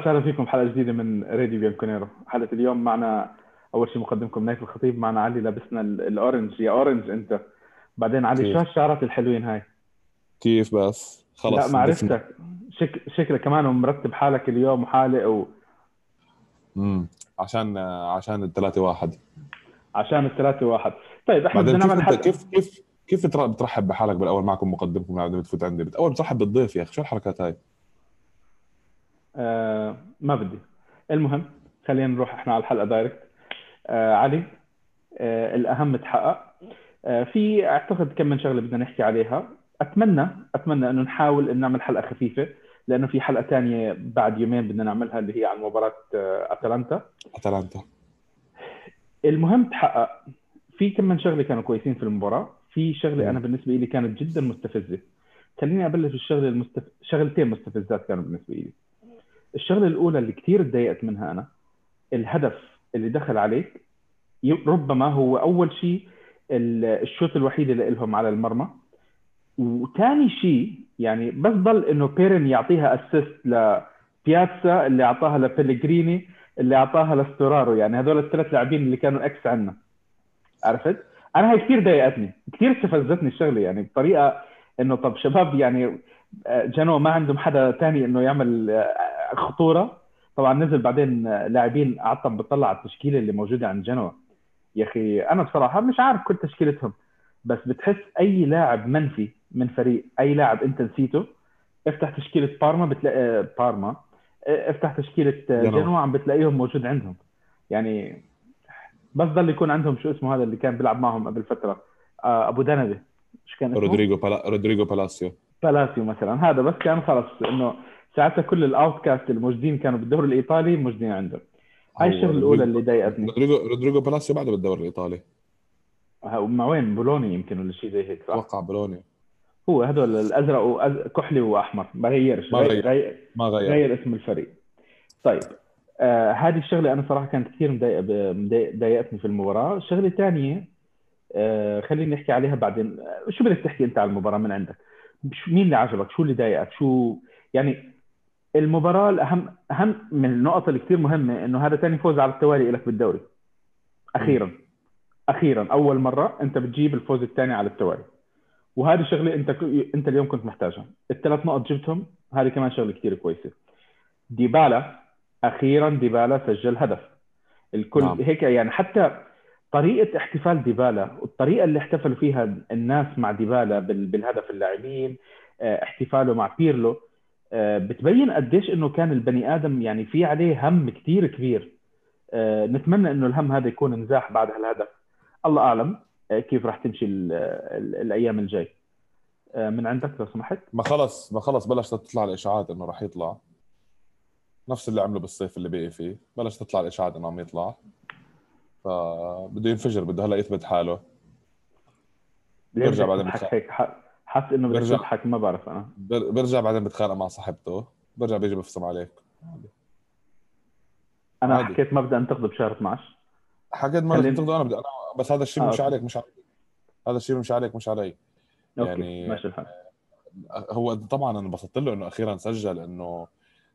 وسهلا فيكم حلقة جديدة من راديو بيانكونيرو حلقة اليوم معنا أول شيء مقدمكم نايف الخطيب معنا علي لابسنا ال- ال orange. يا orange أنت. بعدين علي؟ شو هالشعرات الحلوين هاي؟ كيف بس؟ خلص لا ما عرفتك. شك... شكلك كمان مرتب حالك اليوم وحالق و... امم عشان عشان الثلاثة واحد. عشان الثلاثة واحد. طيب إحنا بدنا كيف نعمل حلقة كيف كيف كيف بتر- بترحب بحالك بالأول؟ معكم مقدمكم بعدين بتفوت عندي. بت- أول بترحب بالضيف يا أخي. شو الحركات هاي؟ آه ما بدي. المهم خلينا نروح إحنا على الحلقة دايركت آه علي آه الأهم تحقق. آه في أعتقد كم من شغلة بدنا نحكي عليها. أتمنى أتمنى إنه نحاول إن نعمل حلقة خفيفة لأنه في حلقة تانية بعد يومين بدنا نعملها اللي هي عن مباراة آه أتلانتا. أتلانتا. المهم تحقق. في كم من شغلة كانوا كويسين في المباراة. في شغلة أنا بالنسبة لي كانت جدا مستفزة. خليني أبلش بالشغلة المستف... شغلتين مستفزات كانوا بالنسبة لي الشغلة الأولى اللي كثير تضايقت منها أنا الهدف اللي دخل عليك ربما هو أول شيء ال- ال shot الوحيد اللي لهم على المرمى. وثاني شيء يعني بس ضل إنه بيرين يعطيها assist لبياتسا اللي أعطاها لبيليجريني اللي أعطاها لستورارو. يعني هذول الثلاث لاعبين اللي كانوا ex عنا. عرفت؟ أنا هاي كثير ضايقتني. كثير استفزتني الشغلة يعني بطريقة إنه طب شباب يعني آه، جنوا ما عندهم حدا تاني إنه يعمل آه، خطورة. طبعا نزل بعدين لاعبين قعدت بطلع على التشكيلة اللي موجودة عند جنوا. يا أخي أنا بصراحة مش عارف كل تشكيلتهم بس بتحس أي لاعب منفي من فريق أي لاعب أنت نسيته افتح تشكيلة بارما بتلاقي آه، بارما آه، افتح تشكيلة آه، جنوا. عم بتلاقيهم موجود عندهم. يعني بس ضل يكون عندهم شو اسمه هذا اللي كان بيلعب معهم قبل فترة أبو دنبه شو كان اسمه؟ رودريجو بلا... رودريجو بالاسيو بالاسيو مثلا. هذا بس كان خلص إنه ساعتها كل ال outcast الموجودين كانوا بالدوري الإيطالي موجودين عنده. هاي الشغلة الأولى اللي ضايقتني. رودريجو رودريجو بالاسيو بعده بالدوري الإيطالي. مع وين بولوني يمكن ولا شيء زي هيك صح؟ أتوقع بولونيا هو هدول الأزرق وأز... كحلي وأحمر ما غيرش ما غير, غير. ما غير. غير اسم الفريق. طيب آه هذه الشغلة أنا صراحة كانت كثير مضايقه ضايقتني في المباراة. الشغله الثانية آه خلينا نحكي عليها بعدين. شو بدك تحكي أنت على المباراة من عندك؟ مين اللي عجبك؟ شو اللي ضايقك؟ شو يعني المباراة الاهم أهم من النقط اللي كثير مهمة إنه هذا ثاني فوز على التوالي لك بالدوري. أخيرا. أخيرا. أول مرة أنت بتجيب الفوز الثاني على التوالي. وهذه شغلة أنت أنت اليوم كنت محتاجها. الثلاث نقط جبتهم هذه كمان شغلة كثير كويسة. ديبالا أخيرا ديبالا سجل هدف. الكل نعم. هيك يعني حتى طريقة احتفال ديبالا والطريقة اللي احتفلوا فيها الناس مع ديبالا بال- بالهدف اللاعبين آه، احتفاله مع بيرلو بتبين قديش إنه كان البني آدم يعني في عليه هم كثير كبير. آه، نتمنى إنه الهم هذا يكون انزاح بعد هالهدف. الله أعلم آه، كيف راح تمشي ال- ال- الأيام الجاي. آه، من عندك لو سمحت؟ ما خلص ما خلص بلشت تطلع الإشاعات إنه راح يطلع. نفس اللي عمله بالصيف اللي بقي فيه بلشت تطلع الإشاعات إنه عم يطلع. فبده ينفجر بده هلأ يثبت حاله. بدك بعدين بتخ- هيك ح- حاسس إنه برجع. تضحك ما بعرف أنا. بر- برجع بعدين بتخانق مع صاحبته. برجع بيجي بفصم عليك. أنا عادي. حكيت مبدا أنتقد بشهر 12 حكيت ما خلينا- تقدر أنا بدي أنا بس هذا الشيء آه، مش أوكي. عليك مش عليك. هذا الشيء مش عليك مش علي. أوكي يعني- ماشي الحال. هو طبعا أنا انبسطت له إنه أخيرا سجل إنه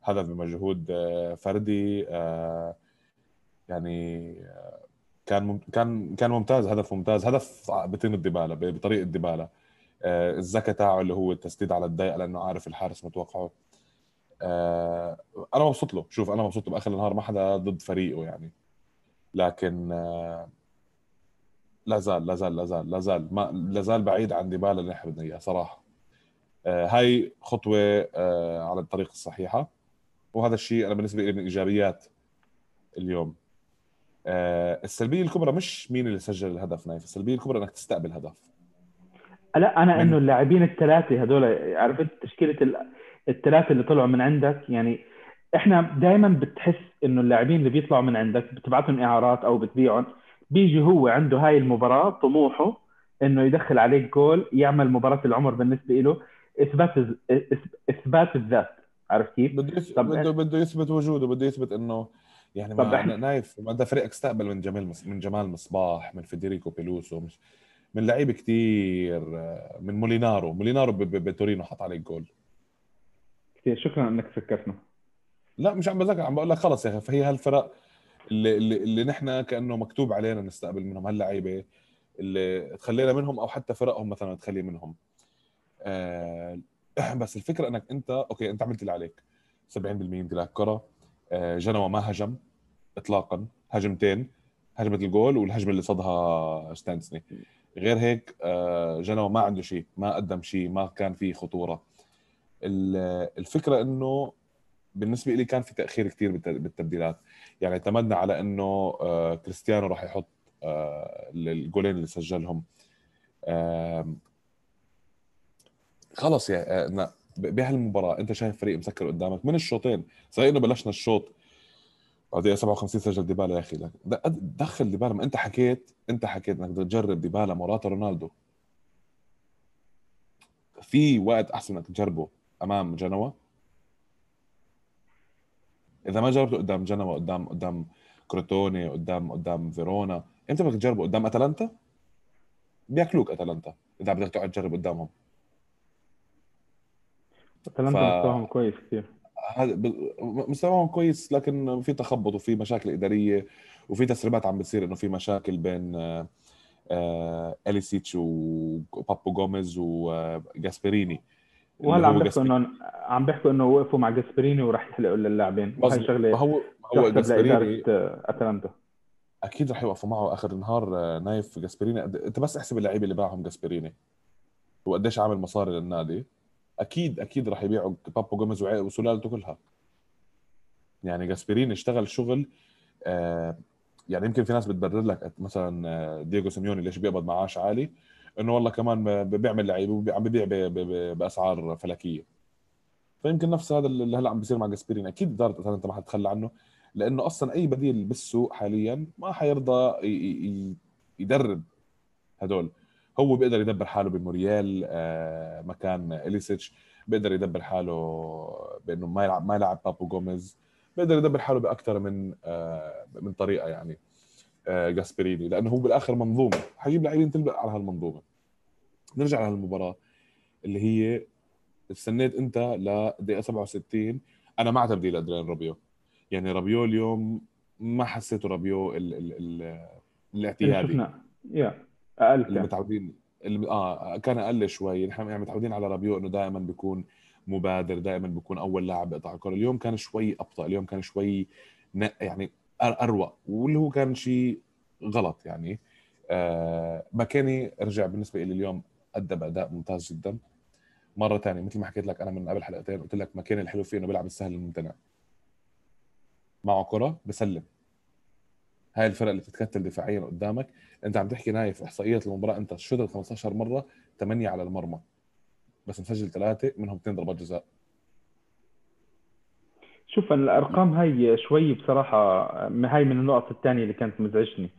هدف بمجهود آه، فردي آه، يعني آه، كان كان كان ممتاز هدف ممتاز هدف بطين ب- بطريقه ديبالا آه، الذكاء تاعه اللي هو التسديد على الضيق لأنه عارف الحارس متوقعه. آه، أنا مبسوط له. شوف أنا مبسوط بآخر النهار ما حدا ضد فريقه يعني. لكن آه، لا زال لا زال لا زال لا زال ما لا زال بعيد عن ديبالا اللي إحنا بدنا اياه صراحة. آه، هاي خطوة آه، على الطريق الصحيحة. وهذا الشيء أنا بالنسبة لي من إيجابيات اليوم. آه، السلبية الكبرى مش مين اللي سجل الهدف نايف. السلبية الكبرى إنك تستقبل هدف. لا أنا إنه اللاعبين الثلاثة هذول عرفت تشكيلة ال- الثلاثة اللي طلعوا من عندك يعني إحنا دائما بتحس إنه اللاعبين اللي بيطلعوا من عندك بتبعتهم إعارات أو بتبيعهم بيجي هو عنده هاي المباراة طموحه إنه يدخل عليك جول يعمل مباراة العمر بالنسبة له إثبات إثبات الذات عرفت كيف؟ بده يث... طب بده بده يثبت وجوده بده يثبت إنه يعني طب ما إحنا- نايف ما ده فريقك أستقبل من جمال. من جمال مصباح من فيدريكو بيلوسو مش من لعيبه كتير آه، من مولينارو. مولينارو. بتورينو حط عليك جول كثير شكرا إنك فكرتنا. لا مش عم بذكر عم بقول لك خلص يا أخي. فهي هالفرق اللي اللي, اللي نحن كأنه مكتوب علينا نستقبل منهم هاللعيبة اللي تخلينا منهم أو حتى فرقهم مثلا تخلي منهم. آه بس الفكرة إنك أنت أوكي أنت عملت اللي عليك. 70% امتلاك كرة. آه جنوا ما هجم اطلاقا. هجمتين. هجمة الجول والهجمة اللي صدها ستانسني. غير هيك آه جنوا ما عنده شيء ما قدم شيء ما كان في خطورة. الفكرة إنه بالنسبة لي كان في تأخير كثير بالتبديلات. يعني اعتمدنا على إنه آه كريستيانو راح يحط آه الجولين اللي سجلهم. خلص آه بهالمباراة أنت شايف فريق مسكر قدامك؟ من الشوطين؟ صحيح إنه بلشنا الشوط بعد 57 سجل ديبالا يا أخي. دخل ديبالا. ما أنت حكيت أنت حكيت إنك بدك تجرب ديبالا موراتا رونالدو. في وقت أحسن إنك تجربه أمام جنوا؟ إذا ما جربته قدام جنوا قدام قدام كروتوني قدام قدام فيرونا إمتى بدك تجربه؟ قدام أتلانتا؟ بياكلوك أتلانتا إذا بدك تقعد تجرب قدامهم. أتلانتا ف... مستواهم كويس كثير. هذا مستواهم كويس لكن في تخبط وفي مشاكل إدارية وفي تسريبات عم بتصير إنه في مشاكل بين آه، إليسيتش وبابو جوميز وجاسبريني. وهلا عم بيحكوا انه عم بيحكوا إنه وقفوا مع جاسبريني وراح يحلقوا للاعبين. وهي شغلة هو هو جاسبريني أتلانتا. أكيد رح يوقفوا معه آخر النهار آه، نايف جاسبريني. أنت بس احسب اللعيبة اللي باعهم جاسبريني. وقديش عامل مصاري للنادي. أكيد أكيد راح يبيعوا بابو جوميز وسلالته كلها. يعني جاسبريني اشتغل شغل آه يعني يمكن في ناس بتبرر لك مثلا آه، دييغو سيميوني ليش بيقبض معاش عالي؟ إنه والله كمان بيعمل لعيبه عم ببيع بأسعار فلكية. فيمكن نفس هذا اللي هلأ عم بيصير مع جاسبريني أكيد إدارة أتلانتا ما حتتخلى عنه لأنه أصلا أي بديل بالسوق حاليا ما حيرضى يدرب هدول. هو بيقدر يدبر حاله بموريال آه، مكان إليسيتش بيقدر يدبر حاله بأنه ما يلعب ما يلعب بابو جوميز بيقدر يدبر حاله بأكثر من آه، من طريقة يعني آه، جاسبريني لأنه هو بالآخر منظومة. حيجيب لاعبين تلبق على هالمنظومة. نرجع لهالمباراة اللي هي استنيت أنت لدقيقة 67 أنا مع تبديل أدريان رابيو. يعني رابيو اليوم ما حسيته رابيو ال ال ال الاعتيادي. يا أقل اللي متعودين اللي آه كان أقل شوي. نحن يعني متعودين على رابيو إنه دائما بيكون مبادر دائما بيكون أول لاعب بيقطع الكره اليوم كان شوي أبطأ اليوم كان شوي يعني اروق واللي هو كان شيء غلط يعني. آه مكيني رجع بالنسبة لي اليوم أدى بأداء ممتاز جدا. مرة ثانية مثل ما حكيت لك أنا من قبل حلقتين قلت لك مكيني الحلو فيه إنه بيلعب السهل الممتنع. معه كرة بسلم. هاي الفرق اللي بتتكتل دفاعيا قدامك. أنت عم تحكي نايف احصائيات المباراة أنت شوط 15 مرة 8 على المرمى. بس مسجل ثلاثة منهم اثنين ضربات جزاء. شوف الأرقام هاي شوي بصراحة هاي من النقط الثانية اللي كانت مزعجني.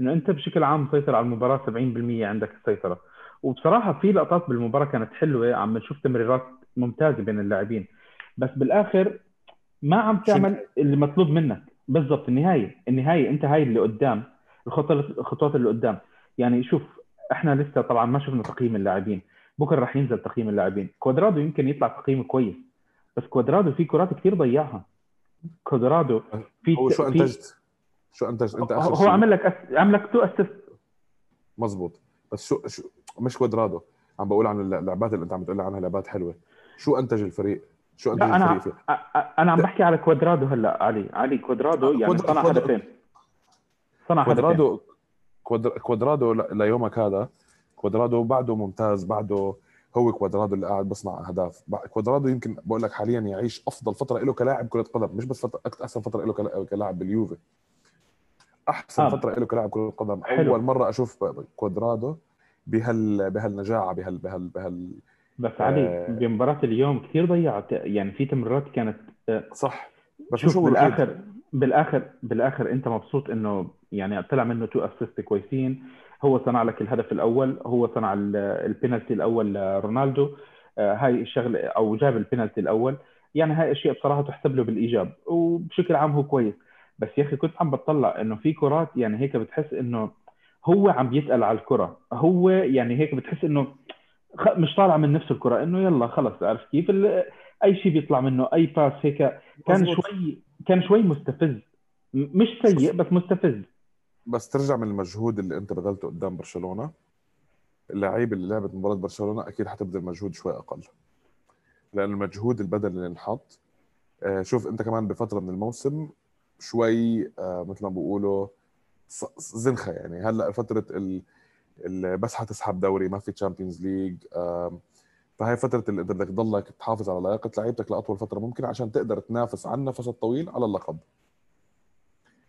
إنه أنت بشكل عام مسيطر على المباراة 70% عندك السيطرة. وبصراحة في لقطات بالمباراة كانت حلوة عم نشوف تمريرات ممتازة بين اللاعبين. بس بالآخر ما عم تعمل اللي مطلوب منك. بالضبط النهاية النهاية أنت هاي اللي قدام الخطوات الخطوات اللي قدام. يعني شوف إحنا لسه طبعا ما شفنا تقييم اللاعبين. بكرة راح ينزل تقييم اللاعبين. كوادرادو يمكن يطلع تقييمه كويس بس كوادرادو في كرات كثير ضيعها. كوادرادو في هو شو انتجت شو انتجت أنت آخر هو عمل لك ass... عمل لك two assist. مزبوط. بس شو شو مش كوادرادو. عم بقول عن اللعبات اللي أنت عم تقول عنها لعبات حلوة. شو أنتج الفريق؟ شو أنا الفريق فيه؟ أنا عم بحكي على كوادرادو هلأ علي علي كوادرادو يعني صنع هدفين صنع كوادرادو كوادرادو ليومك هذا كوادرادو بعده ممتاز بعده هو كوادرادو اللي قاعد بصنع أهداف كوادرادو يمكن بقول لك حاليا يعيش أفضل فترة له كلاعب كرة قدم مش بس فتره أحسن فترة له كلاعب باليوفي أحسن آه. فترة له كلاعب كرة قدم حلو. أول مرة أشوف كوادرادو بهال بهالنجاعة بهال بهال بهال بس علي آه. بمباراه اليوم كثير ضيعت. يعني في تمريرات كانت آه صح. بس شوف بالآخر بالآخر بالآخر أنت مبسوط إنه يعني طلع منه two assist كويسين. هو صنع لك الهدف الأول هو صنع البينالتي الأول لرونالدو. آه، هاي الشغله أو جاب البينالتي الأول. يعني هاي أشياء بصراحة تحسب له بالإيجاب وبشكل عام هو كويس. بس يا أخي كنت عم بتطلع إنه في كرات يعني هيك بتحس إنه هو عم بيتقل على الكرة. هو يعني هيك بتحس إنه مش طالع من نفس الكرة إنه يلا خلص عارف كيف؟ أي شيء بيطلع منه أي باس هيك كان مزبوط. شوي كان شوي مستفز. مش سيء بس مستفز. بس ترجع من المجهود اللي انت بذلته قدام برشلونة. اللعيبه اللي لعبت مباراة برشلونة أكيد حتبذل مجهود شوي أقل. لأن المجهود البدني اللي انحط آه، شوف أنت كمان بفترة من الموسم شوي آه، مثل ما بيقولوا زنخة يعني. هلأ فترة ال... بس حتسحب دوري ما في Champions League فهي فترة اللي بدك تضلك تحافظ على لياقه لعيبتك لأطول فترة ممكن عشان تقدر تنافس على النفس الطويل على اللقب.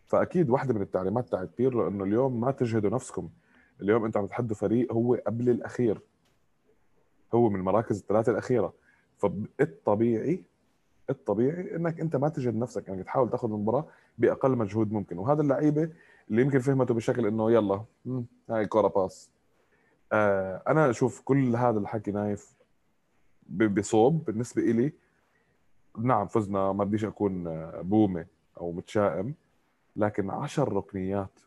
فأكيد واحدة من التعليمات تاعت بيرلو إنه اليوم ما تجهدوا نفسكم. اليوم انت عم تحدوا فريق هو قبل الأخير. هو من المراكز الثلاثة الأخيرة. فالطبيعي الطبيعي إنك أنت ما تجهد نفسك إنك تحاول تأخذ المباراة بأقل مجهود ممكن. وهذا اللعيبة اللي يمكن فهمته بشكل إنه يلا مم، هاي كره باس آه أنا أشوف كل هذا الحكي نايف بصوب بالنسبة إلي. نعم فزنا ما بديش أكون آه، بومة أو متشائم لكن عشر ركنيات.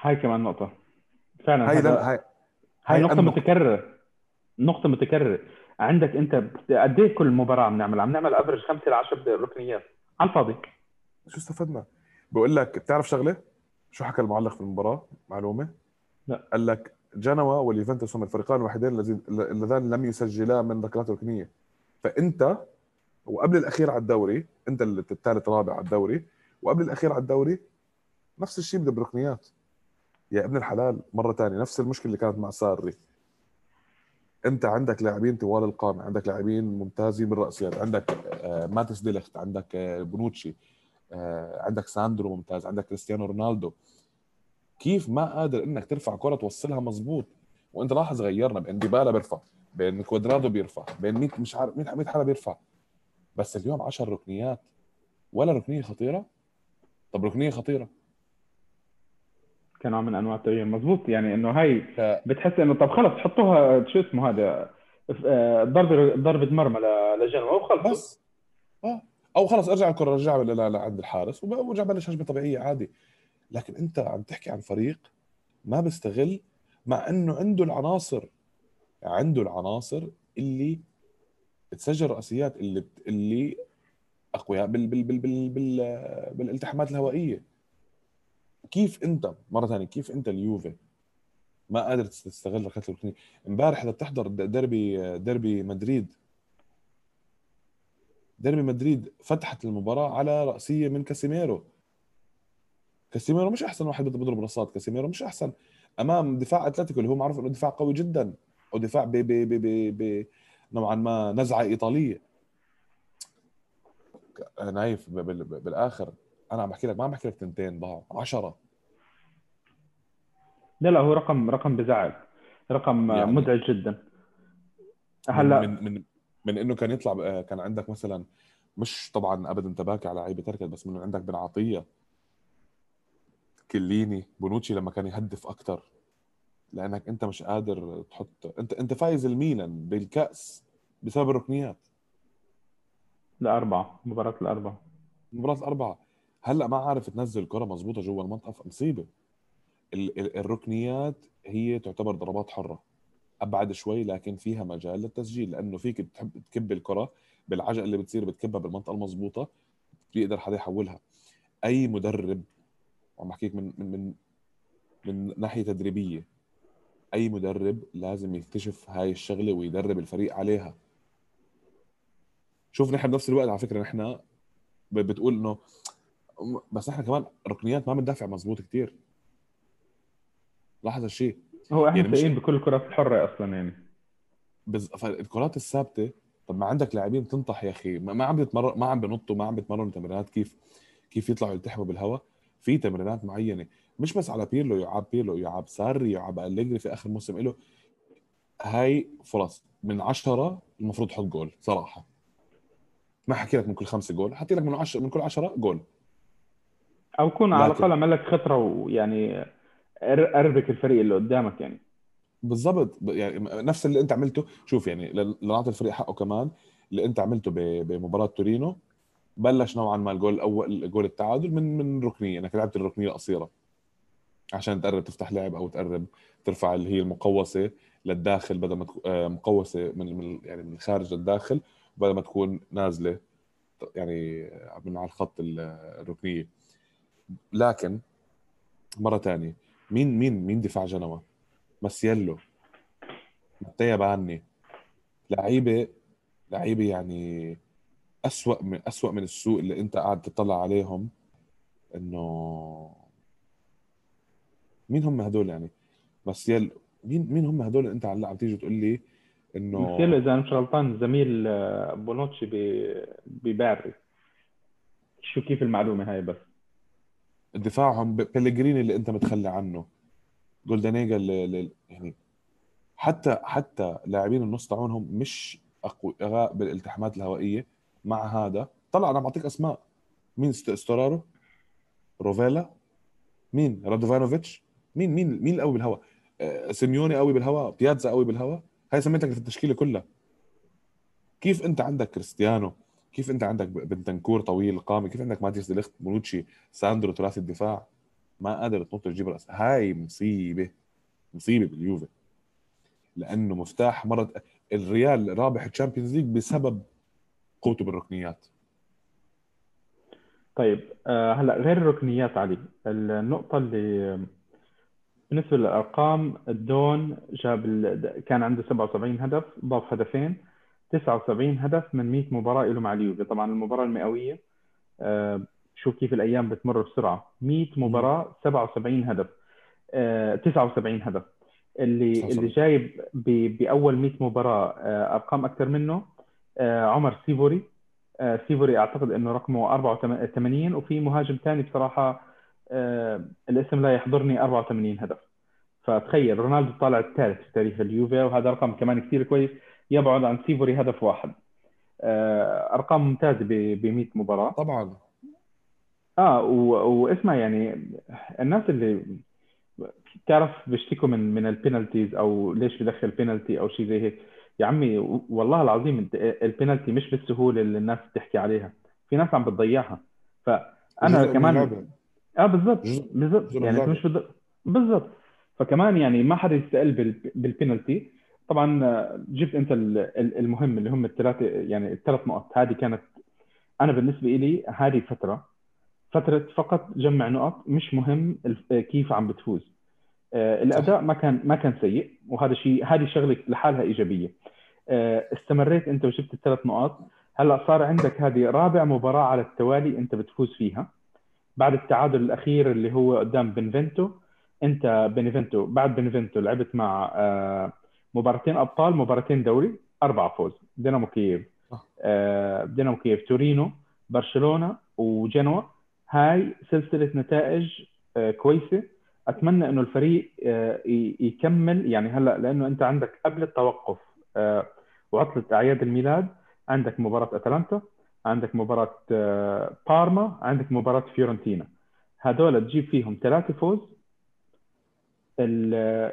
هاي كمان نقطة. فعلا هاي هذا هاي هاي هاي نقطة النقطة. متكررة. نقطة متكررة. عندك أنت قد إيه كل مباراة عم نعمل عم نعمل افرج خمسة ل 10 ركنيات. على الفاضي. شو استفدنا؟ بقول لك بتعرف شغلة؟ شو حكى المعلق في المباراة؟ معلومة؟ لا. قال لك جنوا واليوفنتوس هم الفريقان الوحيدين اللذان لم يسجلا من ركلات ركنية فأنت وقبل الأخير على الدوري أنت الثالث رابع على الدوري وقبل الأخير على الدوري نفس الشيء بدك ركنيات يا ابن الحلال مرة ثانية نفس المشكلة اللي كانت مع ساري أنت عندك لاعبين طوال القامة عندك لاعبين ممتازين بالرأسيات عندك آه، ماتياس ديليخت عندك آه، بونوتشي عندك ساندرو ممتاز عندك كريستيانو رونالدو. كيف ما قادر إنك ترفع كرة توصلها مزبوط وأنت لاحظ غيرنا بين ديبالا بيرفع بين كوادرادو بيرفع بين 100 مش عارف 100 100 حدا بيرفع. بس اليوم 10 ركنيات ولا ركنية خطيرة؟ طب ركنية خطيرة. كنوع من أنواع التغيير مزبوط يعني إنه هاي ف- بتحس إنه طب خلص حطوها شو اسمه هذا آه، ضربة ضربة مرمى ل- لجنوة وخلص بس. آه. أو خلص أرجع الكره ل- لعند الحارس وب- وأرجع بلش هجمة طبيعية عادي. لكن أنت عم تحكي عن فريق ما بيستغل مع إنه عنده العناصر عنده العناصر اللي تسجل رأسيات اللي اللي أقوياء بال بال بال بال بال بالالتحامات الهوائية. كيف أنت مرة ثانية كيف أنت اليوفي ما قادر تستغل ركلات الركنيه إمبارح اذا بتحضر د- ديربي ديربي مدريد ديربي مدريد فتحت المباراة على رأسية من كاسيميرو. كاسيميرو مش أحسن واحد بيضرب راسات كاسيميرو مش أحسن. أمام دفاع أتلتيكو اللي هو معروف إنه دفاع قوي جدا أو دفاع ب ب ب ب نوعا ما نزعة إيطالية. نايف بالآخر. أنا عم بحكي لك ما عم بحكي لك تنتين ضاعوا 10 لا لا هو رقم رقم بزعل. رقم يعني- مزعج جدا. هلا من من, من إنه كان يطلع آه، كان عندك مثلا مش طبعا ابدا تباكي على لعيبة تركت بس من عندك بن عطية كليني بونوتشي لما كان يهدف أكثر لأنك أنت مش قادر تحط أنت أنت فايز الميلان بالكأس بسبب الركنيات. الأربعة مباراة الأربعة. مباراة الأربعة. هلأ ما عارف تنزل كرة مزبوطة جوا المنطقة مصيبة. ال- ال- الركنيات هي تعتبر ضربات حرة. أبعد شوي لكن فيها مجال للتسجيل لأنه فيك تحب تكب الكرة بالعجقة اللي بتصير بتكبها بالمنطقة المضبوطة بيقدر حدا يحولها. أي مدرب وعم بحكيك من من من من ناحية تدريبية أي مدرب لازم يكتشف هاي الشغلة ويدرب الفريق عليها. شوف نحن بنفس الوقت على فكرة نحن بتقول إنه بس إحنا كمان ركنيات ما بندافع مزبوط كتير. لاحظ الشيء هو إحنا يعني مش- بكل الكرات الحرة أصلا يعني. بز... فالكرات الثابتة طب ما عندك لاعبين تنطح يا أخي. ما عم بيتمرن ما عم بنطوا ما عم بيتمرنوا تمرينات. كيف كيف يطلعوا يلتحموا بالهواء في تمرينات معينة. مش بس على بيرلو يعاب بيرلو يعاب ساري يعاب أليجري في آخر موسم له هاي فرص. من عشرة المفروض تحط جول صراحة. ما حكي لك من كل خمسة جول حكي لك من عشرة من كل عشرة جول. أو يكون على الأقل عمل لك خطورة ويعني أربك الفريق اللي قدامك يعني. بالضبط. ب- يعني نفس اللي انت عملته. شوف يعني لنعطي الفريق حقه كمان. اللي انت عملته بمباراة تورينو بلش نوعا ما الجول الأول جول التعادل من من ركنية. أنك لعبت الركنية القصيره عشان تقرب تفتح لعب أو تقرب ترفع اللي هي المقوسة للداخل بدل ما آه، مقوسة من من يعني من الخارج للداخل بدل ما تكون نازلة يعني من على الخط الركنية. لكن مرة ثانية مين مين مين دفاع جنوا؟ ماسييلو. ماتيا باني. لعيبه لعيبة يعني أسوأ من أسوأ من السوء اللي أنت قاعد تطلع عليهم إنه مين هم هدول يعني؟ ماسييلو مين مين هم هدول أنت هلأ عم تيجي تقول لي إنه ماسييلو إذا أنا مش غلطان زميل آه، بونوتشي بباري شو كيف المعلومة هاي بس؟ دفاعهم بيليجريني اللي انت متخلي عنه. جولدانيجا اللي يعني حتى حتى لاعبين النص تاعونهم مش اقوياء بالالتحامات الهوائية. مع هذا طلع أنا بعطيك أسماء. مين ستورارو روفيلا مين؟ رادوفانوفيتش مين مين مين القوي بالهواء آه، سيميوني قوي بالهواء بياتزا قوي بالهواء هاي سميت لك في التشكيلة كلها. كيف أنت عندك كريستيانو؟ كيف أنت عندك بنتنكور طويل قامة؟ كيف عندك ماتيس ديليخت بونوتشي ساندرو ثلاثي الدفاع؟ ما قادر تنط تجيب راس هاي مصيبة مصيبة باليوفي. لأنه مفتاح مرة الريال رابح ال Champions League بسبب قوته بالركنيات. طيب آه، هلا غير الركنيات علي النقطة اللي بالنسبة للأرقام الدون جاب ال... كان عنده 77 هدف ضاف هدفين. 79 هدف من 100 مباراة له مع اليوفي. طبعا المباراة المئوية آه، شوف كيف الأيام بتمر بسرعة. 100 مباراة 77 هدف. 79 آه، هدف. اللي اللي جايب بأول 100 مباراة آه، أرقام أكثر منه عمر سيفوري. سيفوري أعتقد إنه رقمه 84 وفي مهاجم ثاني بصراحة الاسم لا يحضرني 84 هدف. فتخيل رونالدو طالع الثالث في تاريخ اليوفي وهذا رقم كمان كثير كويس. يبعد عن سيفوري هدف واحد. أرقام ممتازه ب 100 مباراة. طبعا. آه واسمع يعني الناس اللي تعرف بيشتكوا من من ال penalties أو ليش بدخل بينالتي أو شيء زي هيك. يا عمي والله العظيم البينالتي مش بالسهولة اللي الناس بتحكي عليها. في ناس عم بتضيعها. فأنا كمان آه بالضبط. بالضبط. يعني مش بالضبط. فكمان يعني ما حدا يستقل بالبينالتي طبعا جبت أنت المهم اللي هم الثلاثه يعني الثلاث نقط. هذه كانت أنا بالنسبة لي هذه فترة فترة فقط جمع نقط مش مهم كيف عم بتفوز. آه، الأداء ما كان ما كان سيء وهذا شيء هذه شغلة لحالها إيجابية. آه، استمريت أنت وجبت الثلاث نقاط هلأ صار عندك هذه رابع مباراة على التوالي أنت بتفوز فيها. بعد التعادل الأخير اللي هو قدام بنفنتو أنت بنفنتو بعد بنفنتو لعبت مع آه، مباراتين أبطال مباراتين دوري أربع فوز. دينامو كييف. دينامو كييف. تورينو برشلونة وجنوا. هاي سلسلة نتائج كويسة. أتمنى إنه الفريق آه، يكمل. يعني هلأ لأنه أنت عندك قبل التوقف آه، وعطلة أعياد الميلاد عندك مباراة أتلانتا عندك مباراة آه، بارما عندك مباراة فيورنتينا. هذول تجيب فيهم ثلاثة فوز.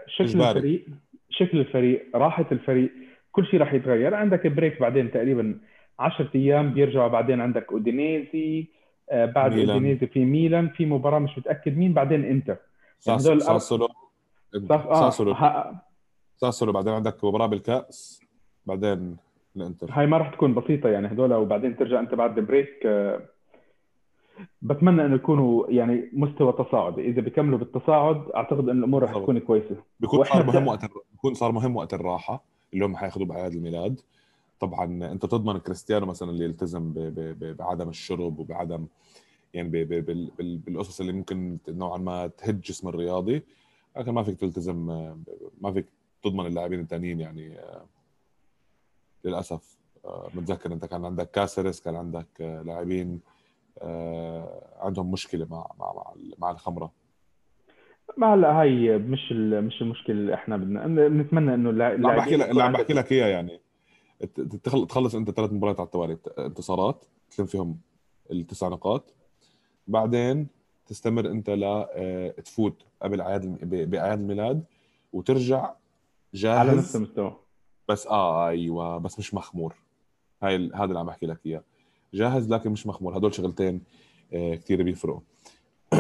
شكل الفريق شكل الفريق راحة الفريق كل شيء راح يتغير عندك break بعدين تقريبا 10 أيام بيرجعوا بعدين عندك أودينيزي بعد ميلان. أودينيزي في ميلان في مباراة مش متأكد مين بعدين إنتر يعني ساسولو آه. ساسولو ساسولو بعدين عندك مباراة بالكأس بعدين الإنتر هاي ما راح تكون بسيطة يعني هذول وبعدين ترجع أنت بعد بريك آه، بتمنى إنه يكونوا يعني مستوى تصاعدي. إذا بيكملوا بالتصاعد أعتقد إن الأمور راح تكون كويسة. بيكون صار مهم وقت بيكون صار مهم وقت الراحة اللي هم حياخذوه بأعياد الميلاد. طبعا أنت تضمن كريستيانو مثلا اللي يلتزم بعدم الشرب وبعدم يعني بالقصص اللي ممكن نوعا ما تهد جسم الرياضي. لكن ما فيك تلتزم ما فيك تضمن اللاعبين الثانيين يعني للأسف. متذكر أنت كان عندك كاسرس كان عندك لاعبين عندهم مشكلة مع مع مع الخمرة. ما هلا هاي مش مش المشكلة اللي إحنا بدنا. بنتمنى إنه اللاعبين لا بحكي لك لا بحكي لك إياها يعني. تخلص أنت ثلاث مباريات على التوالي. انتصارات تلم فيهم التسع نقاط. بعدين تستمر أنت ل آه، تفوت قبل أعياد بأعياد الميلاد وترجع جاهز. على نفس المستوى. بس آه أيوه بس مش مخمور. هاي هذا اللي عم بحكي لك إياه. جاهز لكن مش مخمور. هدول شغلتين آه، كثير بيفرقوا.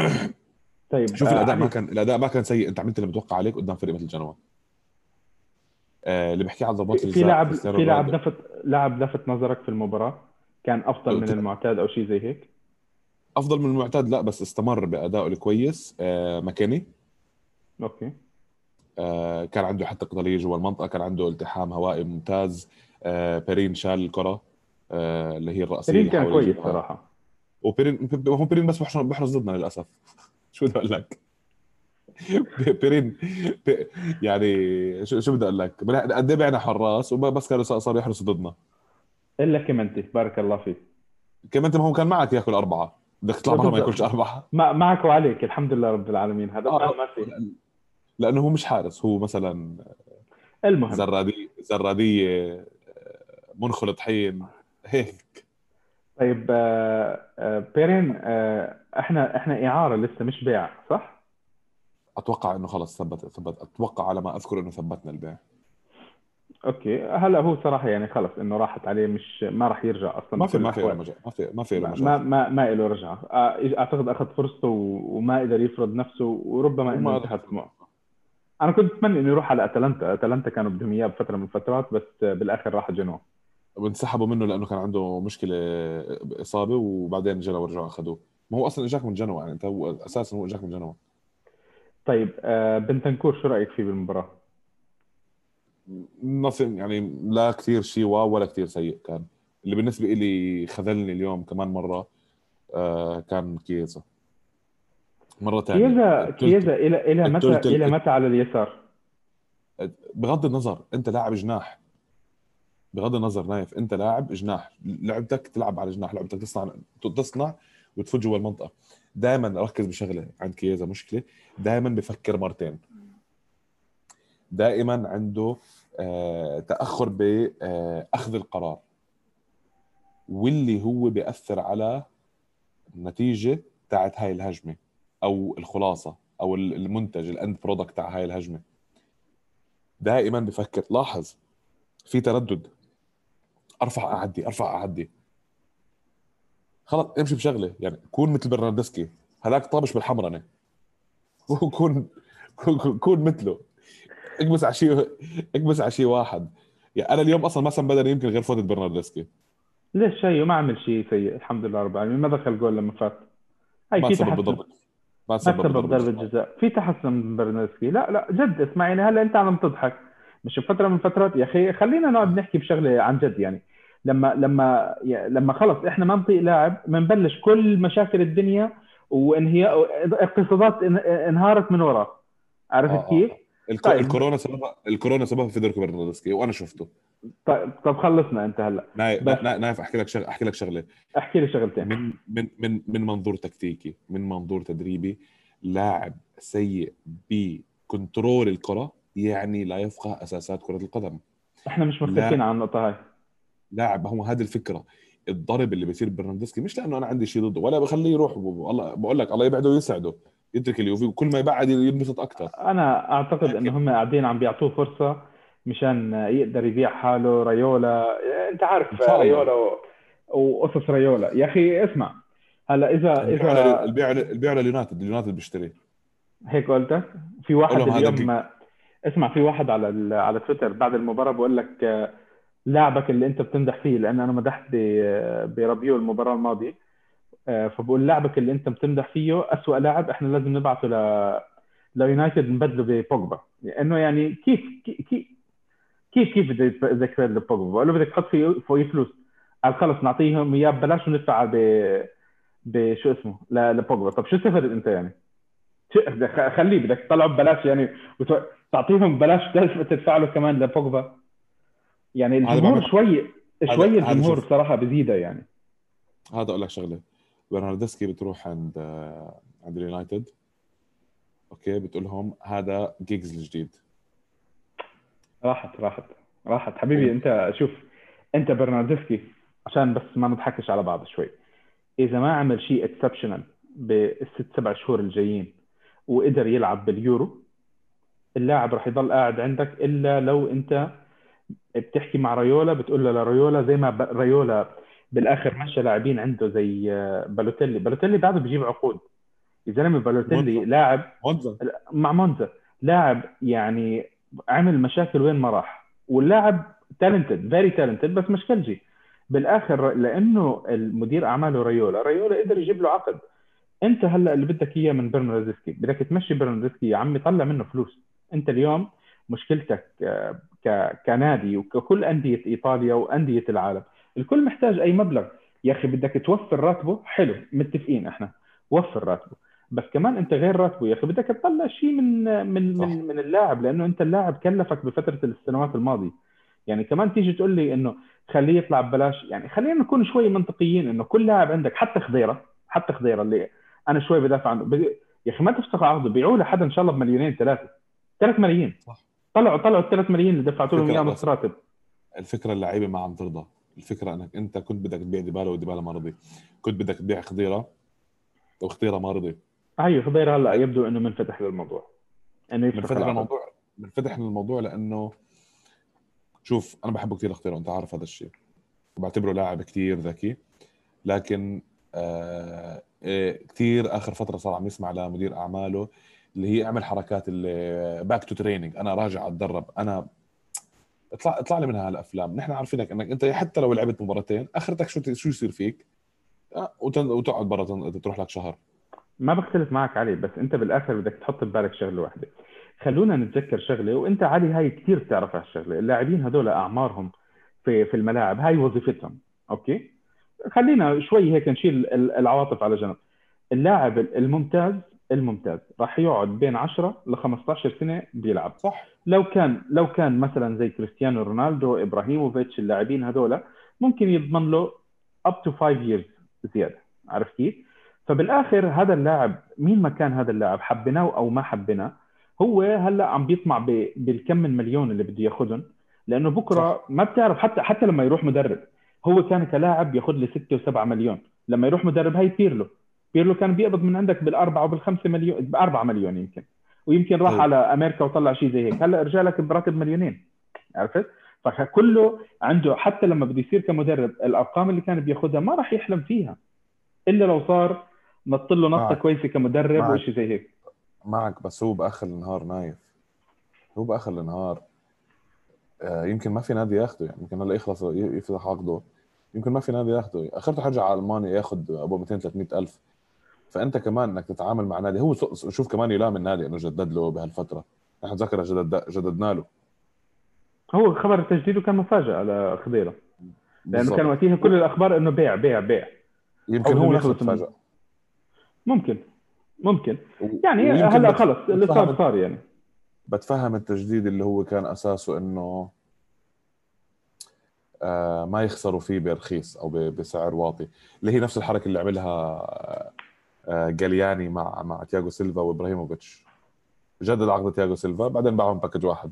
طيب شوف آه الاداء ما كان الأداء ما كان سيء. أنت عملت اللي متوقع عليك قدام فريق مثل جنوا. آه اللي بحكي على ضربات في لاعب في لاعب نفط لاعب لفت نظرك في المباراة؟ كان أفضل من. المعتاد أو شيء زي هيك؟ أفضل من المعتاد لا بس استمر بادائه الكويس. آه مكاني أوكي. آه كان عنده حتى قتاليه جوا المنطقة كان عنده التحام هوائي ممتاز. آه بيرين شال الكرة. اللي هي الراسيه اللي كان كويس. صراحة وبيرين هو بيرين بس بحرز ضدنا للأسف. شو بدي أقول لك؟ بيرين بي- يعني شو شو بدي أقول لك؟ قد إيه بعنا حراس وبس كانوا صار صار يحرسوا ضدنا. إلا كيمنتي بارك الله فيك. انت ما هو كان معك ياكل أربعة. بدك تطلع برا ما. ياكلش أربعة. ما معك وعليك الحمد لله رب العالمين. هذا آه. ما ما في. لأنه هو مش حارس هو مثلا المهم. زرادية زراديه منخل طحين. هيك. طيب آه، آه، بيرين آه، إحنا إحنا إعارة لسه مش بيع صح؟ أتوقع إنه خلص ثبت ثبت أتوقع على ما أذكر إنه ثبتنا البيع. أوكي هلأ هو صراحة يعني خلص إنه راحت عليه مش ما راح يرجع أصلا ما في ما في. مجال ما في ما في ما ما ما, له رجعة. أعتقد أخذ فرصته وما قدر يفرض نفسه وربما إنه انتهت أنا كنت أتمنى إنه يروح على أتلانتا. أتلانتا كانوا بدهم اياه بفترة من الفترات بس بالآخر راح جنوب وانسحبوا منه لأنه كان عنده مشكلة إصابة وبعدين جنوا ورجعوا أخذوه. ما هو أصلا إجاك من جنوا يعني أنت هو أساسا هو إجاك من جنوا. طيب آه، بنتنكور شو رأيك فيه بالمباراة؟ نصم يعني لا كثير شيء واو ولا كثير سيء كان. اللي بالنسبة لي خذلني اليوم كمان مرة آه كان كيزا مرة ثانية كيزا كيزا إلى إلى متى إلى متى على اليسار؟ بغض النظر أنت لاعب جناح. بغض النظر نايف انت لاعب جناح لعبتك تلعب على جناح لعبتك تصنع تصنع وتفوت جوا المنطقة. دائما ركز بشغلة عند كيزا مشكلة. دائما بفكر مرتين. دائما عنده آه تأخر باخذ القرار. واللي هو بيأثر على النتيجه تاعت هاي الهجمة أو الخلاصة أو المنتج ال end product تاع هاي الهجمة. دائما بفكر لاحظ في تردد. أرفع أعدي أرفع أعدي. خلص امشي بشغلة. يعني كون مثل برناردسكي. هذاك طابش بالحمرنة. وكون كون- كون مثله. اكبس على شيء اكبس على شيء واحد. يعني أنا اليوم أصلا ما سم بدني يمكن غير فوتة برناردسكي. ليش شيء؟ ما عمل شيء سيء. الحمد لله رب العالمين. ما دخل جول لما فات. هاي ما تحسن. بضربه ما بضربه ضربة جزاء في تحسن من برنسكي لا لا جد. اسمعيني هلا أنت عم تضحك. مش بفترة من فترات. يا أخي خلينا نقعد نحكي بشغلة عن جد يعني. لما لما لما خلص إحنا ما نطيق لاعب بنبلش كل مشاكل الدنيا وانهياء اقتصادات إن- انهارت من وراه عرفت آه، آه. كيف؟ الك... طيب. الكورونا سببها الكورونا سببها فيدركو برناردسكي وأنا شفته طيب طب خلصنا أنت هلأ نايف بس. نا- نايف أحكي لك شغله أحكي لك شغلة أحكي لي شغلتين من من من من منظور تكتيكي من منظور تدريبي لاعب سيء بكنترول الكرة يعني لا يفقه أساسات كرة القدم إحنا مش مختلفين عن النقطة هاي لاعب هو هذه الفكرة الضرب اللي بيصير برناردسكي مش لأنه أنا عندي شيء ضده ولا بخليه يروح والله بقول لك الله يبعده ويسعده يترك اليوفي وكل ما يبعد ينبسط أكثر أنا أعتقد إن هم قاعدين عم بيعطوه فرصة مشان يقدر يبيع حاله ريولا أنت عارف. ريولا. وقصص ريولا يا أخي اسمع هلا اذا اذا البيع البيع لليونايتد اليونايتد بيشتري هيك قلتك في واحد اليوم اسمع في واحد على. على تويتر بعد المباراة بقول لك لاعبك اللي انت بتمدح فيه لأن أنا مدحت ب... برابيو المباراة الماضية. آه، فبقول لاعبك اللي انت بتمدح فيه أسوأ لاعب إحنا لازم نبعثه ل ليونايتد نبدله ببوجبا. لأنه يعني كيف كيف كيف يتب- بدك تبدل بوجبا بقول له بدك تحط فيه فلوس. قال خلص نعطيهم إياه ببلاش وندفع ب بشو اسمه؟ لبوجبا. طب شو استفدت انت يعني؟ بدك- خليه بدك تطلعه ببلاش يعني وت- تعطيهم ببلاش تدفع له كمان لبوجبا؟ يعني الجمهور شوي شوي الجمهور. بصراحه بزيدها يعني. هذا أقول لك شغلة. برناردسكي بتروح عند آه، عند اليونايتد. أوكي بتقول لهم هذا جيجز الجديد. راحت راحت راحت. حبيبي أنت شوف أنت برناردسكي عشان بس ما نضحكش على بعض شوي. إذا ما عمل شيء exceptional بالست سبع شهور الجايين وقدر يلعب باليورو اللاعب راح يضل قاعد عندك إلا لو أنت بتحكي مع ريولا بتقول له لريولا زي ما ريولا بالآخر مشى لاعبين عنده زي آه، بالوتيلي. بالوتيلي بعده بيجيب عقود. يا زلمه بالوتيلي. لاعب مونزا. مع مونزا. لاعب يعني عمل مشاكل وين ما راح واللاعب talented very talented بس مش كلجي. بالآخر لأنه المدير أعماله ريولا. ريولا قدر يجيب له عقد. أنت هلأ اللي بدك إياه من برناردسكي بدك تمشي برناردسكي يا عمي طلع منه فلوس. أنت اليوم مشكلتك آه،. كنادي وككل أندية إيطاليا وأندية العالم. الكل محتاج أي مبلغ. يا أخي بدك توفر راتبه؟ حلو متفقين إحنا. وفر راتبه. بس كمان أنت غير راتبه. يا أخي بدك تطلع شيء من من من من اللاعب لأنه أنت اللاعب كلفك بفترة السنوات الماضية. يعني كمان تيجي تقول لي إنه خليه يطلع ببلاش. يعني خلينا نكون شوي منطقيين إنه كل لاعب عندك حتى خضيرة حتى خضيرة اللي أنا شوي بدافع عنه. يا أخي ما تفسخ عقده بيعوه لحدا إن شاء الله بمليونين ثلاثة. 3 ملايين. صح. طلعوا طلعوا ال 3 ملايين اللي دفعتوا لهم إياهم نص راتب الفكرة اللعيبه ما عم ترضى. الفكرة إنك أنت كنت بدك تبيع ديبالا وديبالا ما رضي. كنت بدك تبيع خضيرة وخضيرة ما رضي. أيوه خضيرة هلأ يبدو إنه منفتح للموضوع. إنه منفتح للموضوع منفتح للموضوع لأنه شوف أنا بحبه كثير خضيرة وانت عارف هذا الشيء. وبعتبره لاعب كثير ذكي. لكن آه إيه، كثير آخر فترة صار عم يسمع لمدير أعماله اللي هي أعمل حركات back to training أنا راجع أتدرب. أنا اطلع اطلع لي من هالأفلام. نحن عارفينك إنك أنت حتى لو لعبت مباراتين آخرتك شو شو يصير فيك؟ آه، وتقعد برا تروح لك شهر. ما بختلف معك علي بس أنت بالآخر بدك تحط ببالك شغلة واحدة. خلونا نتذكر شغلة وأنت علي هاي كثير بتعرف هالشغله اللاعبين هذول أعمارهم في في الملاعب هاي وظيفتهم. أوكي؟ خلينا شوي هيك نشيل العواطف على جنب. اللاعب الممتاز الممتاز. راح يقعد بين 10 ل 15 سنة بيلعب. صح. لو كان لو كان مثلا زي كريستيانو رونالدو إبراهيموفيتش اللاعبين هذول ممكن يضمن له up to 5 years زيادة. عرفت كيف؟ فبالآخر هذا اللاعب مين ما كان هذا اللاعب حبيناه أو ما حبيناه هو هلأ عم بيطمع بالكم من مليون اللي بده ياخذهم لأنه بكرة صح. ما بتعرف حتى حتى لما يروح مدرب هو كان كلاعب ياخذ لي 6 و7 مليون. لما يروح مدرب هاي بيرلو بيرلو كان بيقبض من عندك بالأربعة وبالخمسة مليون بأربعة مليون يمكن. ويمكن راح. على أمريكا وطلع شيء زي هيك. هلا رجع لك براتب مليونين. عرفت؟ فكله عنده حتى لما بده يصير كمدرب الأرقام اللي كان بياخذها ما راح يحلم فيها. إلا لو صار نط له نطه كويسة كمدرب وشيء زي هيك. معك بس هو بآخر النهار نايف. هو بآخر النهار. آه، يمكن ما في نادي ياخده. يعني يمكن هلا يخلص يفتح عقده. يمكن ما في نادي ياخده. آخرته حرجع على ألمانيا ياخذ أبو 200 300 ألف. فأنت كمان إنك تتعامل مع نادي. هو شوف كمان يلام النادي إنه جدد له بهالفترة. نحن تذكر جدد جددنا له. هو خبر تجديده كان مفاجأة على خضيرة. لأنه كان وقتها كل الأخبار إنه بيع بيع بيع. يمكن هو نفسه تفاجأ. ممكن. ممكن. يعني هلا خلص اللي صار صار يعني. بتفهم التجديد اللي هو كان أساسه إنه آه ما يخسروا فيه برخيص أو بسعر واطي. اللي هي نفس الحركة اللي عملها آه جالياني مع مع تياغو سيلفا وإبراهيموفيتش. جدد عقد تياغو سيلفا بعدين باعهم package واحد.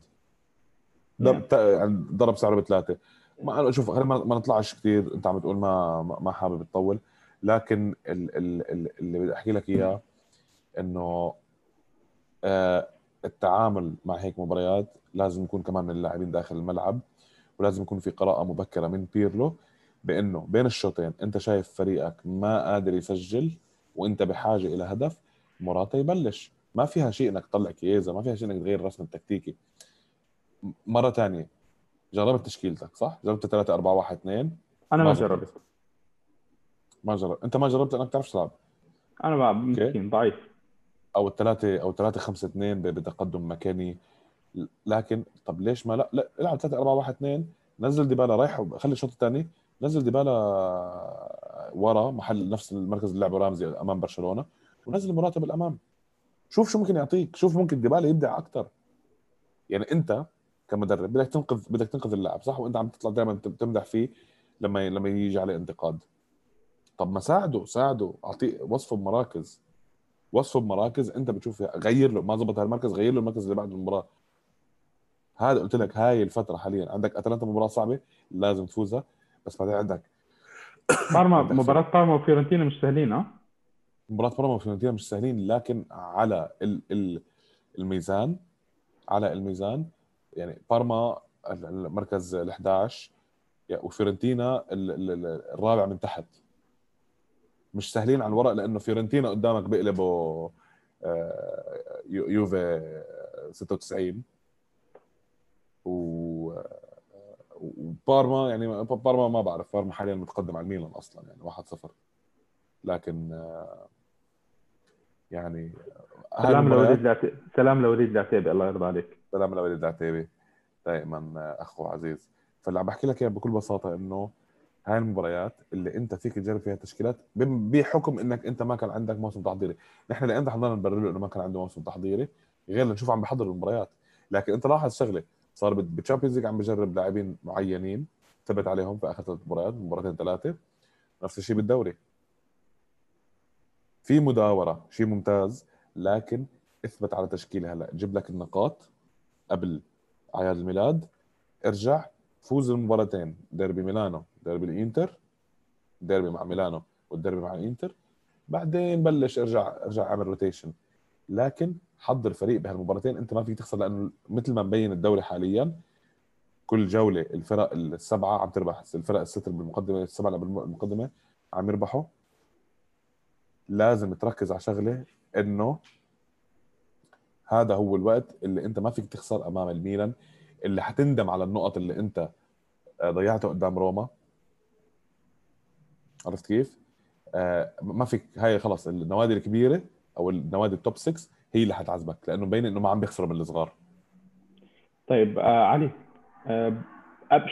يعني ضرب سعره بثلاثة. ما شوف خلينا ما نطلعش كثير أنت عم تقول ما ما حابب تطول. لكن اللي بدي أحكي لك إياه إنه آه التعامل مع هيك مباريات لازم يكون كمان من اللاعبين داخل الملعب ولازم يكون في قراءة مبكرة من بيرلو بإنه بين الشوطين أنت شايف فريقك ما قادر يسجل وانت بحاجة إلى هدف مراتا يبلش. ما فيها شيء إنك تطلع كييزا ما فيها شيء إنك تغير الرسم التكتيكي مرة ثانية جربت تشكيلتك صح؟ جربت 3 4 1 2 أنا ما, ما جربت. ما جربت أنت ما جربت انك تعرف تلعب أنا بلعب مسكين ضعيف. أو الثلاثه أو 3 5 2 بتقدم مكاني. لكن طب ليش ما لا؟ لا العب 3 4 1 2 نزل ديبالا رايح خلي الشوط الثاني. نزل ديبالا ورا محل نفس المركز اللي لعبه رامزي أمام برشلونة ونزل مراتب الأمام. شوف شو ممكن يعطيك شوف ممكن ديبالا يبدع أكثر يعني أنت كمدرب بدك تنقذ بدك تنقذ اللاعب صح؟ وأنت عم تطلع دائما تمدح فيه لما لما يجي عليه انتقاد. طب ما ساعده ساعده. أعطيه وصفه بمراكز. وصفه بمراكز أنت بتشوف غير له ما زبط هالمركز غير له المركز اللي بعد المباراة. هذا قلت لك هاي الفترة حاليا. عندك أتلانتا مباراة صعبة لازم تفوزها. بس بعدين عندك بارما مباراة بارما وفيورنتينا مش سهلين ها؟ مباراة بارما وفيورنتينا مش سهلين لكن على ال ال الميزان على الميزان يعني بارما المركز ال 11 وفيورنتينا الرابع من تحت. مش سهلين على الورق لأنه فيورنتينا قدامك بيقلبوا آه، يوفي 96 و بارما يعني بارما ما بعرف بارما حاليا متقدم على الميلان أصلا يعني 1-0 لكن آه، يعني سلام لوليد العتيبي سلام لوليد العتيبي الله يرضى عليك. سلام لوليد العتيبي دائما أخو عزيز. فاللي عم بحكي لك إياه بكل بساطة إنه هاي المباريات اللي أنت فيك تجرب فيها تشكيلات بحكم إنك أنت ما كان عندك موسم تحضيري. نحن انت حضرنا نبرر له إنه ما كان عنده موسم تحضيري غير نشوف عم بحضر المباريات. لكن أنت لاحظ شغلة صار بال Champions League عم بجرب لاعبين معينين ثبت عليهم في آخر ثلاث مباريات مباراتين ثلاثة. نفس الشيء بالدوري. في مداورة شيء ممتاز لكن اثبت على تشكيلة هلا. جيب لك النقاط قبل اعياد الميلاد. ارجع فوز المباراتين. ديربي ميلانو ديربي الإنتر ديربي مع ميلانو والديربي مع الإنتر. بعدين بلش ارجع ارجع اعمل rotation لكن حضر فريق بهالمباراتين. انت ما فيك تخسر لأنه مثل ما مبين الدوري حاليا كل جولة الفرق السبعة عم تربح. الفرق الست بالمقدمة السبعة بالمقدمة عم يربحوا. لازم تركز على شغلة إنه هذا هو الوقت اللي انت ما فيك تخسر أمام الميلان اللي حتندم على النقط اللي انت آه، ضيعتها قدام روما. عرفت كيف؟ آه ما فيك هاي خلص النوادي الكبيرة أو النوادي التوب 6 هي اللي حتعذبك لأنه مبين إنه ما عم بيخسروا من الصغار. طيب آه علي آه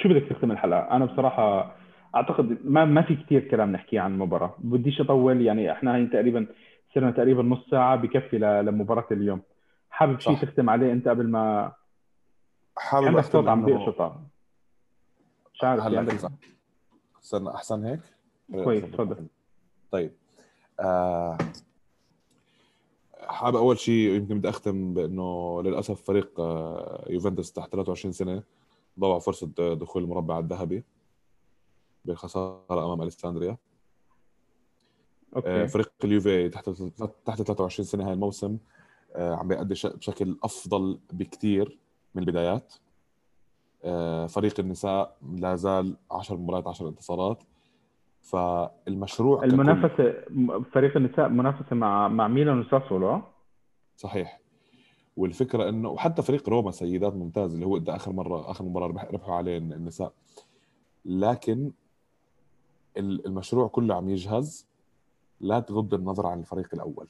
شو بدك تختم الحلقة؟ أنا بصراحة أعتقد ما ما في كثير كلام نحكيه عن المباراة. بديش أطول يعني إحنا هي تقريبا صرنا تقريبا نص ساعة بكفي لمباراة اليوم. حابب شيء تختم عليه أنت قبل ما حابب عندك صوت عم بيقشط مش عارف هلا عندك استنى احسن هيك؟ كويس تفضل. طيب آه حابب أول شيء يمكن بدي أختم بأنه للأسف فريق آه، يوفنتوس تحت 23 سنة ضوع فرصة دخول المربع الذهبي بالخساره أمام الكسندريا أوكي. آه، فريق اليوفي تحت تحت 23 سنة هاي الموسم آه، عم بيأدي بشكل أفضل بكثير من البدايات. فريق النساء لا زال 10 مباريات 10 انتصارات. فالمشروع المنافسة فريق النساء منافسة مع مع ميلان وساسولو صحيح. والفكرة إنه وحتى فريق روما سيدات ممتاز اللي هو آخر مرة آخر مباراة ربحوا عليه النساء. لكن المشروع كله عم يجهز لا تغض النظر عن الفريق الأول.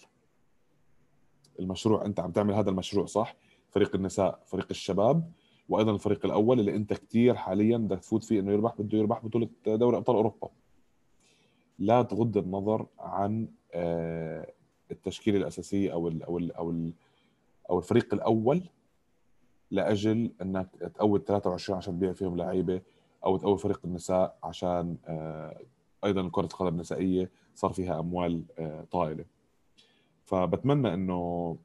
المشروع أنت عم تعمل هذا المشروع صح؟ فريق النساء فريق الشباب وأيضا الفريق الأول اللي أنت كثير حاليا بدك تفوت فيه إنه يربح بده يربح بطولة دوري أبطال أوروبا. لا تغض النظر عن آه، التشكيله الاساسيه أو ال أو ال أو ال أو الفريق الأول لأجل إنك تقوي 23 عشان تبيع فيهم لعيبة أو تقوي فريق النساء عشان آه، أيضا كرة القدم النسائية صار فيها أموال آه، طائلة. فبتمنى إنه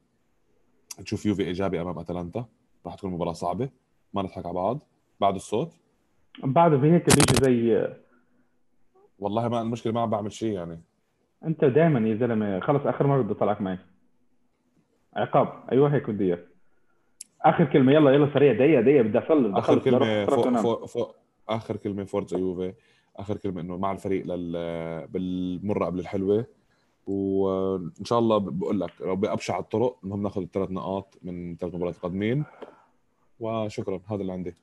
نشوف يوفي إيجابي أمام أتلانتا. راح تكون مباراة صعبة ما نضحك على بعض. بعد الصوت. بعد في هيك بيجي زي والله ما المشكلة ما عم بعمل شيء يعني. أنت دائما يا زلمة خلص آخر مرة بدي اطلعك معي. عقاب. أيوه هيك بدي اياك آخر كلمة. يلا يلا سريع. دقيقة دقيقة. بدي أصلي آخر كلمة فوق فوق فوق آخر كلمة فورزا يوفي آخر كلمة إنه مع الفريق لل بالمرة قبل الحلوة. وإن شاء الله بقول لك لو بأبشع الطرق المهم ناخذ الثلاث نقاط من ثلاث مباريات قادمين. وشكرا. هذا اللي عندي.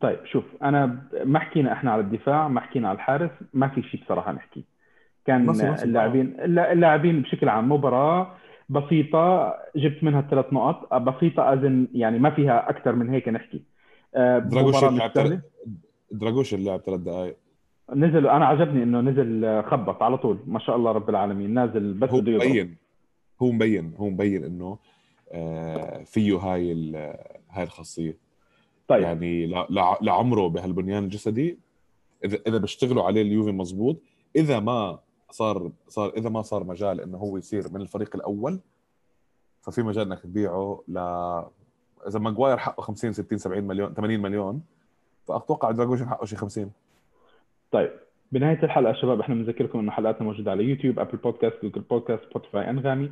طيب شوف أنا ما حكينا إحنا على الدفاع ما حكينا على الحارس ما في شيء بصراحة نحكي. كان اللاعبين اللاعبين بشكل عام مباراة بسيطة جبت منها ثلاث نقط بسيطة اذن يعني ما فيها أكثر من هيك نحكي. آه، دراجوش لعب ثلاث دراجوش لعب ثلاث دقائق نزل أنا عجبني إنه نزل خبط على طول ما شاء الله رب العالمين نازل بس هو مبين هو مبين هو مبين إنه آه، فيه هاي هاي الخاصية. طيب. يعني لعمره بهالبنيان الجسدي. اذا إذا بيشتغلوا عليه اليوفي مزبوط إذا ما صار صار إذا ما صار مجال إنه هو يصير من الفريق الأول ففي مجال إنك تبيعه ل إذا Maguire حقه 50 60 70 مليون 80 مليون فأتوقع Dragusin حقه شيء 50 طيب. بنهاية الحلقة شباب إحنا بنذكركم انه حلقاتنا موجودة على يوتيوب أبل بودكاست جوجل بودكاست سبوتيفاي أنغامي.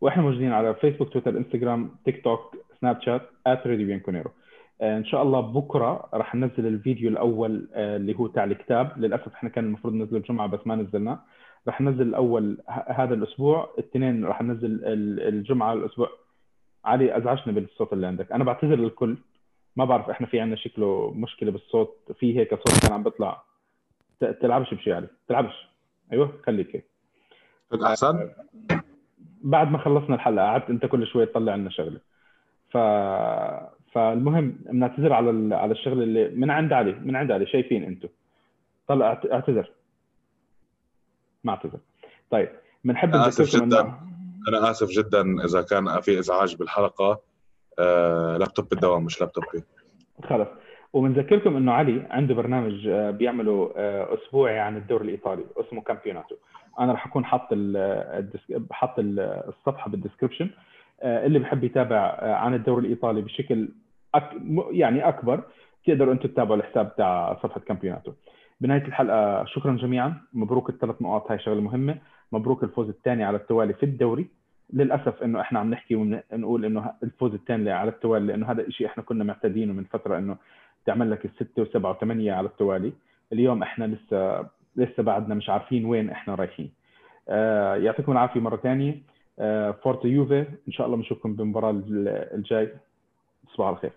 وإحنا موجودين على فيسبوك تويتر إنستغرام تيك توك سناب شات @راديو بيانكونيرو آه، إن شاء الله بكرة راح ننزل الفيديو الأول آه، اللي هو تاع الكتاب. للأسف إحنا كان المفروض ننزله الجمعة بس ما نزلناه راح ننزل الأول هذا الأسبوع الاثنين راح ننزل الجمعة الأسبوع. علي أزعجني بالصوت اللي عندك. أنا بعتذر للكل. ما بعرف إحنا في عندنا شكله مشكلة بالصوت. في هيك صوت كان عم بيطلع تلعبش بشي علي. تلعبش. أيوه خليك هيك. أحسن؟ بعد ما خلصنا الحلقة قعدت أنت كل شوي تطلع لنا شغلة. ف فالمهم بنعتذر على ال... على الشغله اللي من عند علي من عند علي شايفين أنتم طلع اعت- اعتذر. ما اعتذر. طيب بنحب أنا آسف نذكركم جداً. إنه- أنا آسف جدا إذا كان في إزعاج بالحلقة. آه لابتوب بالدوام مش لابتوبي خلص. وبنذكركم إنه علي عنده برنامج آه، بيعمله آه، أسبوعي عن الدوري الإيطالي اسمه كامبيوناتو. أنا راح أكون حاط حاط ال- الصفحة بال description آه، اللي بحب يتابع عن الدوري الإيطالي بشكل أك... يعني أكبر. تقدروا أنتم تتابعوا الحساب تاع صفحة كامبيوناتو. بنهاية الحلقة شكرا جميعا. مبروك الثلاث نقاط هاي شغلة مهمة. مبروك الفوز الثاني على التوالي في الدوري. للأسف إنه إحنا عم نحكي ونقول إنه الفوز الثاني على التوالي لأنه هذا الشيء إحنا كنا معتادينه من فترة إنه تعمل لك الستة وسبعة وثمانية على التوالي. اليوم إحنا لسه لسه بعدنا مش عارفين وين إحنا رايحين. آه يعطيكم العافية مرة ثانية آه فورتو يوفي. إن شاء الله بنشوفكم بالمباراة الجاي. تصبحوا على خير.